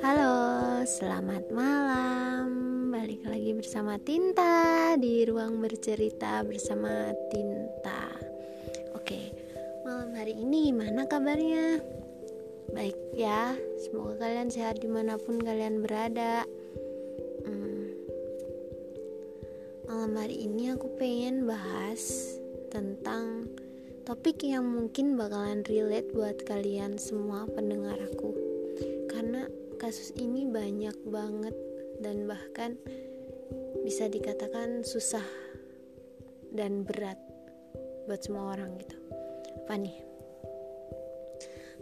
Halo, selamat malam. Balik lagi bersama Tinta di ruang bercerita bersama Tinta. Oke, malam hari ini gimana kabarnya? Baik ya, semoga kalian sehat di mana pun kalian berada. Hmm. Malam hari ini aku pengen bahas tentang topik yang mungkin bakalan relate buat kalian semua pendengar aku. Karena kasus ini banyak banget dan bahkan bisa dikatakan susah dan berat buat semua orang gitu. Apa nih?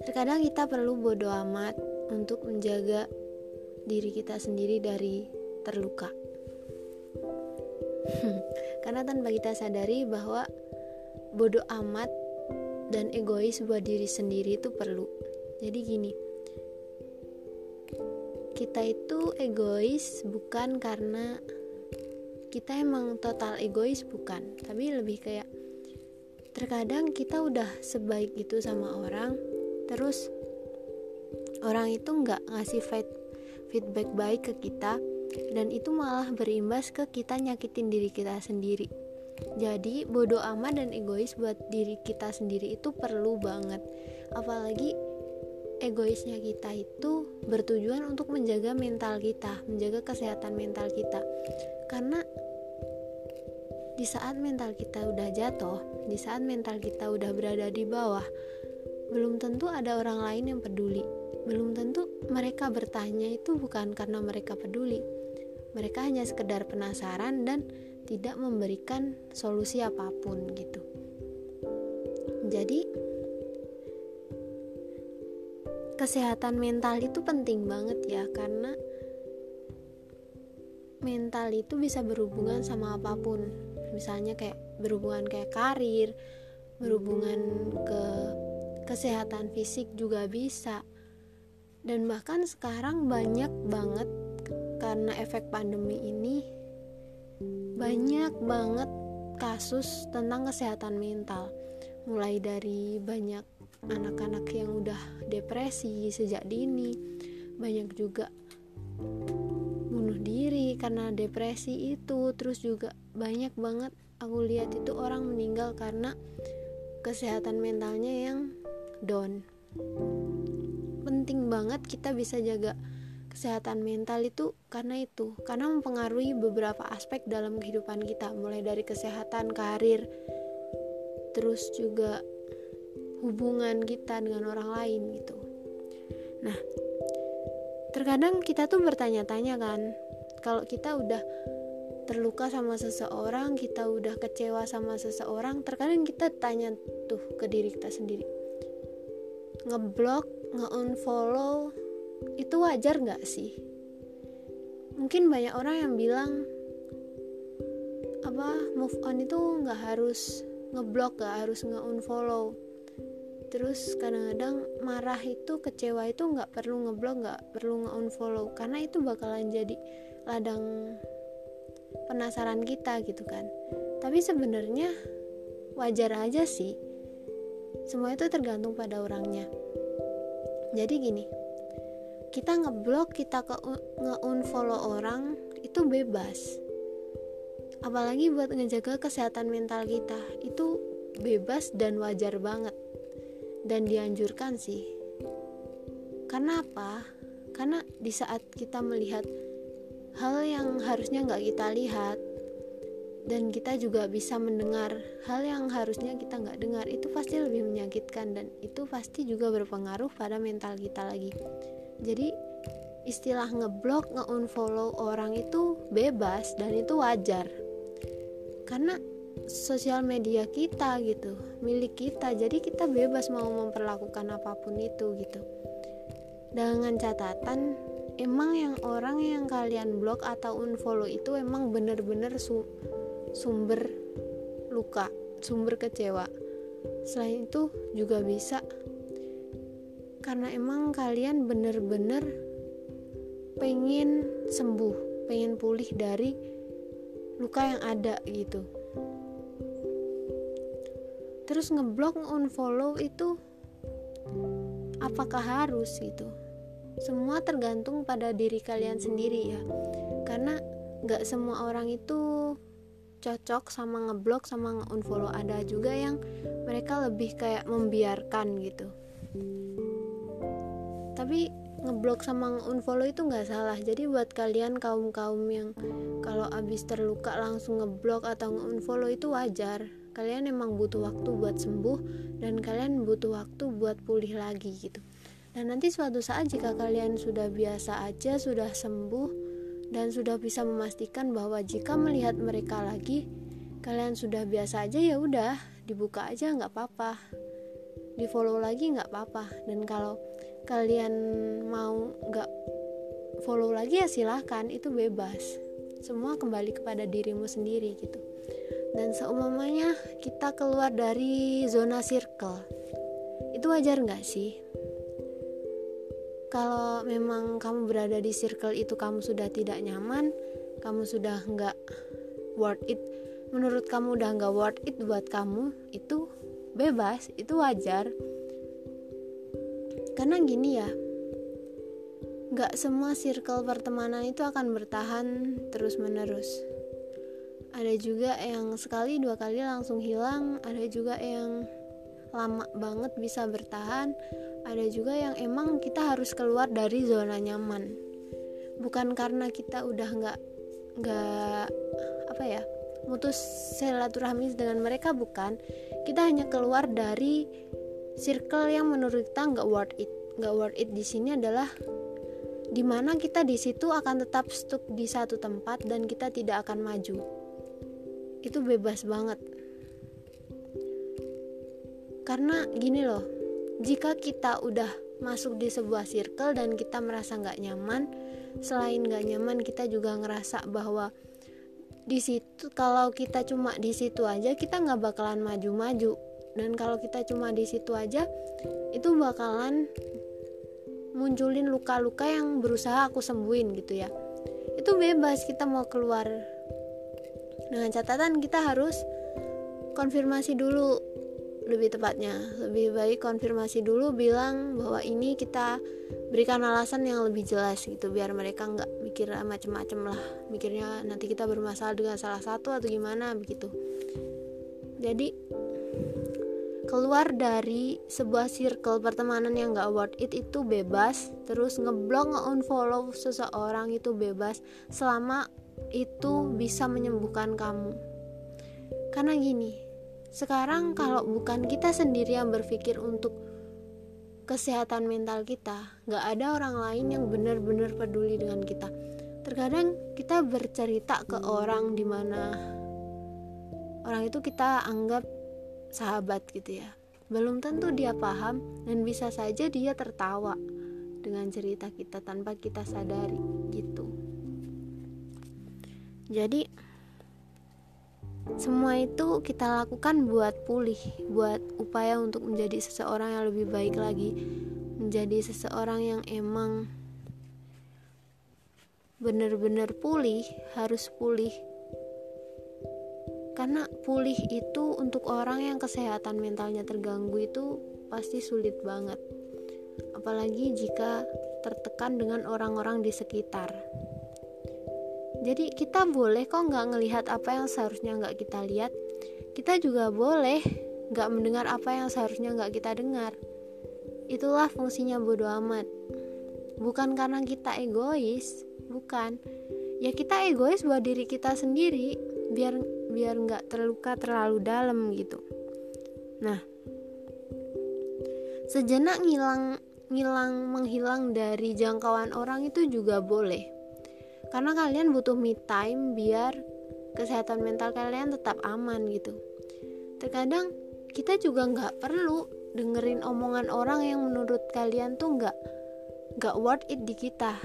Terkadang kita perlu bodoh amat untuk menjaga diri kita sendiri dari terluka. Karena tanpa kita sadari bahwa bodoh amat dan egois buat diri sendiri itu perlu. Jadi gini, kita itu egois bukan karena kita emang total egois bukan, tapi lebih kayak terkadang kita udah sebaik itu sama orang, terus orang itu nggak ngasih feedback baik ke kita, dan itu malah berimbas ke kita nyakitin diri kita sendiri jadi bodoh amat dan egois buat diri kita sendiri itu perlu banget. Apalagi egoisnya kita itu bertujuan untuk menjaga mental kita, menjaga kesehatan mental kita. Karena di saat mental kita udah jatuh, di saat mental kita udah berada di bawah, belum tentu ada orang lain yang peduli. Belum tentu mereka bertanya itu bukan karena mereka peduli. Mereka hanya sekedar penasaran dan tidak memberikan solusi apa pun gitu. Jadi kesehatan mental itu penting banget ya karena mental itu bisa berhubungan sama apa pun. Misalnya kayak berhubungan kayak karir, berhubungan ke kesehatan fisik juga bisa. Dan bahkan sekarang banyak banget karena efek pandemi ini banyak banget kasus tentang kesehatan mental. Mulai dari banyak anak-anak yang udah depresi sejak dini. Banyak juga bunuh diri karena depresi itu. Terus juga banyak banget aku lihat itu orang meninggal karena kesehatan mentalnya yang down. Penting banget kita bisa jaga kesehatan mental itu karena itu karena mempengaruhi beberapa aspek dalam kehidupan kita mulai dari kesehatan karir terus juga hubungan kita dengan orang lain gitu. Nah terkadang kita tuh bertanya-tanya kan kalau kita udah terluka sama seseorang kita udah kecewa sama seseorang terkadang kita tanya tuh ke diri kita sendiri. Ngeblok nge-unfollow itu wajar nggak sih? Mungkin banyak orang yang bilang apa move on itu nggak harus ngeblok nggak harus nge-unfollow. Terus kadang-kadang marah itu kecewa itu nggak perlu ngeblok nggak perlu nge-unfollow karena itu bakalan jadi ladang penasaran kita gitu kan. Tapi sebenarnya wajar aja sih. Semua itu tergantung pada orangnya. Jadi gini kita ngeblok kita ke nge-unfollow orang itu bebas. Apalagi buat ngejaga kesehatan mental kita itu bebas dan wajar banget. Dan dianjurkan sih. Karena apa? Karena di saat kita melihat hal yang harusnya nggak kita lihat dan kita juga bisa mendengar hal yang harusnya kita nggak dengar itu pasti lebih menyakitkan dan itu pasti juga berpengaruh pada mental kita lagi jadi istilah ngeblok nge-unfollow orang itu bebas dan itu wajar. Karena sosial media kita gitu milik kita jadi kita bebas mau memperlakukan apa pun itu gitu. Dengan catatan emang yang orang yang kalian blok atau unfollow itu emang bener-bener su sumber luka sumber kecewa. Selain itu juga bisa karena emang kalian bener-bener pengen sembuh pengen pulih dari luka yang ada gitu. Terus ngeblok unfollow itu apakah harus gitu? Semua tergantung pada diri kalian sendiri ya. Karena nggak semua orang itu cocok sama ngeblok sama nge-unfollow. Ada juga yang mereka lebih kayak membiarkan gitu tapi ngeblok sama nge-unfollow itu nggak salah jadi buat kalian kaum kaum yang kalau abis terluka langsung ngeblok atau nge-unfollow itu wajar kalian emang butuh waktu buat sembuh dan kalian butuh waktu buat pulih lagi gitu dan nanti suatu saat jika kalian sudah biasa aja, sudah sembuh dan sudah bisa memastikan bahwa jika melihat mereka lagi, kalian sudah biasa aja ya udah, dibuka aja nggak apa-apa. Di follow lagi nggak apa-apa. Dan kalau kalian mau nggak follow lagi ya silahkan, itu bebas. Semua kembali kepada dirimu sendiri gitu. Dan seumumnya kita keluar dari zona circle, itu wajar nggak sih? kalau memang kamu berada di circle itu kamu sudah tidak nyaman kamu sudah nggak worth it menurut kamu udah nggak worth it buat kamu itu bebas itu wajar karena gini ya nggak semua circle pertemanan itu akan bertahan terus menerus ada juga yang sekali dua kali langsung hilang ada juga yang lama banget bisa bertahan ada juga yang emang kita harus keluar dari zona nyaman. Bukan karena kita udah nggak nggak apa ya mutus silaturahmi dengan mereka bukan. Kita hanya keluar dari circle yang menurut kita nggak worth it nggak worth it di sini adalah di mana kita di situ akan tetap stuck di satu tempat dan kita tidak akan maju. Itu bebas banget. Karena gini loh jika kita udah masuk di sebuah circle dan kita merasa nggak nyaman selain nggak nyaman kita juga ngerasa bahwa di situ kalau kita cuma di situ aja kita nggak bakalan maju-maju dan kalau kita cuma di situ aja itu bakalan munculin luka-luka yang berusaha aku sembuhin gitu ya. Itu bebas kita mau keluar. Dengan catatan kita harus konfirmasi dulu lebih tepatnya. Lebih baik konfirmasi dulu bilang bahwa ini kita berikan alasan yang lebih jelas gitu biar mereka nggak mikir macem-macem lah. Mikirnya nanti kita bermasalah dengan salah satu atau gimana begitu. Jadi keluar dari sebuah circle pertemanan yang gak worth it itu bebas terus ngeblok nge-unfollow seseorang itu bebas selama itu bisa menyembuhkan kamu karena gini sekarang kalau bukan kita sendiri yang berpikir untuk kesehatan mental kita, nggak ada orang lain yang benar-benar peduli dengan kita. Terkadang kita bercerita ke orang di mana orang itu kita anggap sahabat gitu ya. Belum tentu dia paham dan bisa saja dia tertawa dengan cerita kita tanpa kita sadari gitu. Jadi semua itu kita lakukan buat pulih, buat upaya untuk menjadi seseorang yang lebih baik lagi, menjadi seseorang yang emang benar-benar pulih, harus pulih. Karena pulih itu untuk orang yang kesehatan mentalnya terganggu itu pasti sulit banget. Apalagi jika tertekan dengan orang-orang di sekitar. Jadi kita boleh kok nggak ngelihat apa yang seharusnya nggak kita lihat? Kita juga boleh nggak mendengar apa yang seharusnya nggak kita dengar. Itulah fungsinya bodoh amat. Bukan karena kita egois bukan. Ya kita egois buat diri kita sendiri biar biar nggak terluka terlalu dalam gitu. Nah sejenak ngilang ngilang menghilang dari jangkauan orang itu juga boleh. Karena kalian butuh me time biar kesehatan mental kalian tetap aman gitu. Terkadang kita juga nggak perlu dengerin omongan orang yang menurut kalian tuh nggak nggak worth it di kita.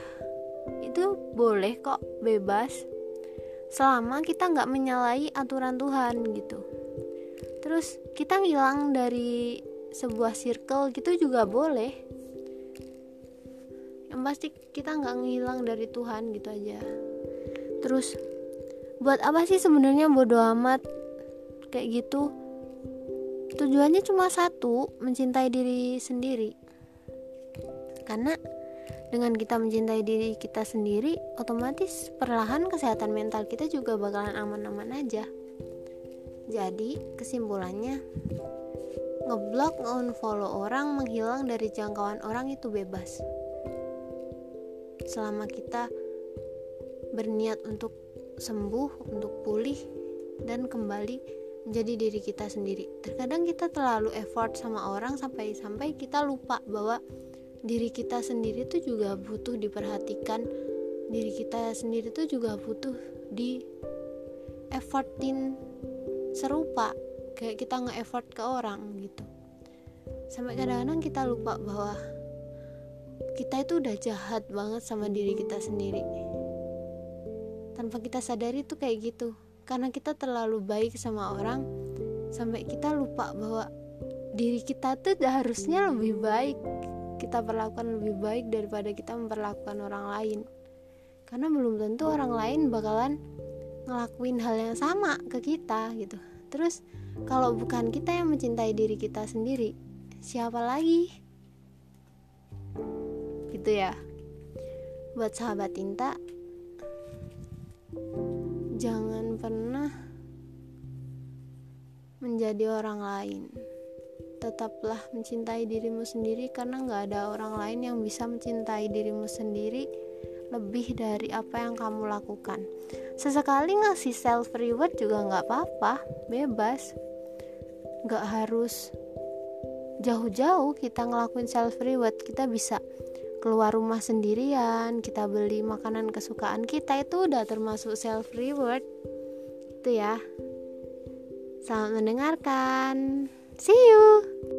Itu boleh kok bebas selama kita nggak menyalahi aturan Tuhan gitu. Terus kita ngilang dari sebuah circle gitu juga boleh. Yang pasti kita nggak ngilang dari Tuhan gitu aja. Terus buat apa sih sebenarnya bodoh amat? Kayak gitu. Tujuannya cuma satu mencintai diri sendiri. Karena dengan kita mencintai diri kita sendiri otomatis perlahan kesehatan mental kita juga bakalan aman-aman aja. Jadi kesimpulannya ngeblok nge-unfollow orang menghilang dari jangkauan orang itu bebas. Selama kita berniat untuk sembuh untuk pulih dan kembali menjadi diri kita sendiri. Terkadang kita terlalu effort sama orang sampai sampai kita lupa bahwa diri kita sendiri tuh juga butuh diperhatikan. Diri kita sendiri tuh juga butuh di effortin serupa. Kayak kita nge-effort ke orang gitu. Sampai kadang-kadang kita lupa bahwa kita itu udah jahat banget sama diri kita sendiri. Tanpa kita sadari tuh kayak gitu. Karena kita terlalu baik sama orang sampai kita lupa bahwa diri kita tuh harusnya lebih baik kita perlakukan lebih baik daripada kita memperlakukan orang lain. Karena belum tentu orang lain bakalan ngelakuin hal yang sama ke kita gitu. Terus kalau bukan kita yang mencintai diri kita sendiri siapa lagi? Gitu ya. Buat sahabat tinta jangan pernah menjadi orang lain tetaplah mencintai dirimu sendiri karena nggak ada orang lain yang bisa mencintai dirimu sendiri lebih dari apa yang kamu lakukan. Sesekali ngasih self reward juga nggak apa-apa bebas. Nggak harus jauh-jauh kita ngelakuin self reward. Kita bisa keluar rumah sendirian kita beli makanan kesukaan kita itu udah termasuk self reward. Itu ya. Selamat mendengarkan See you!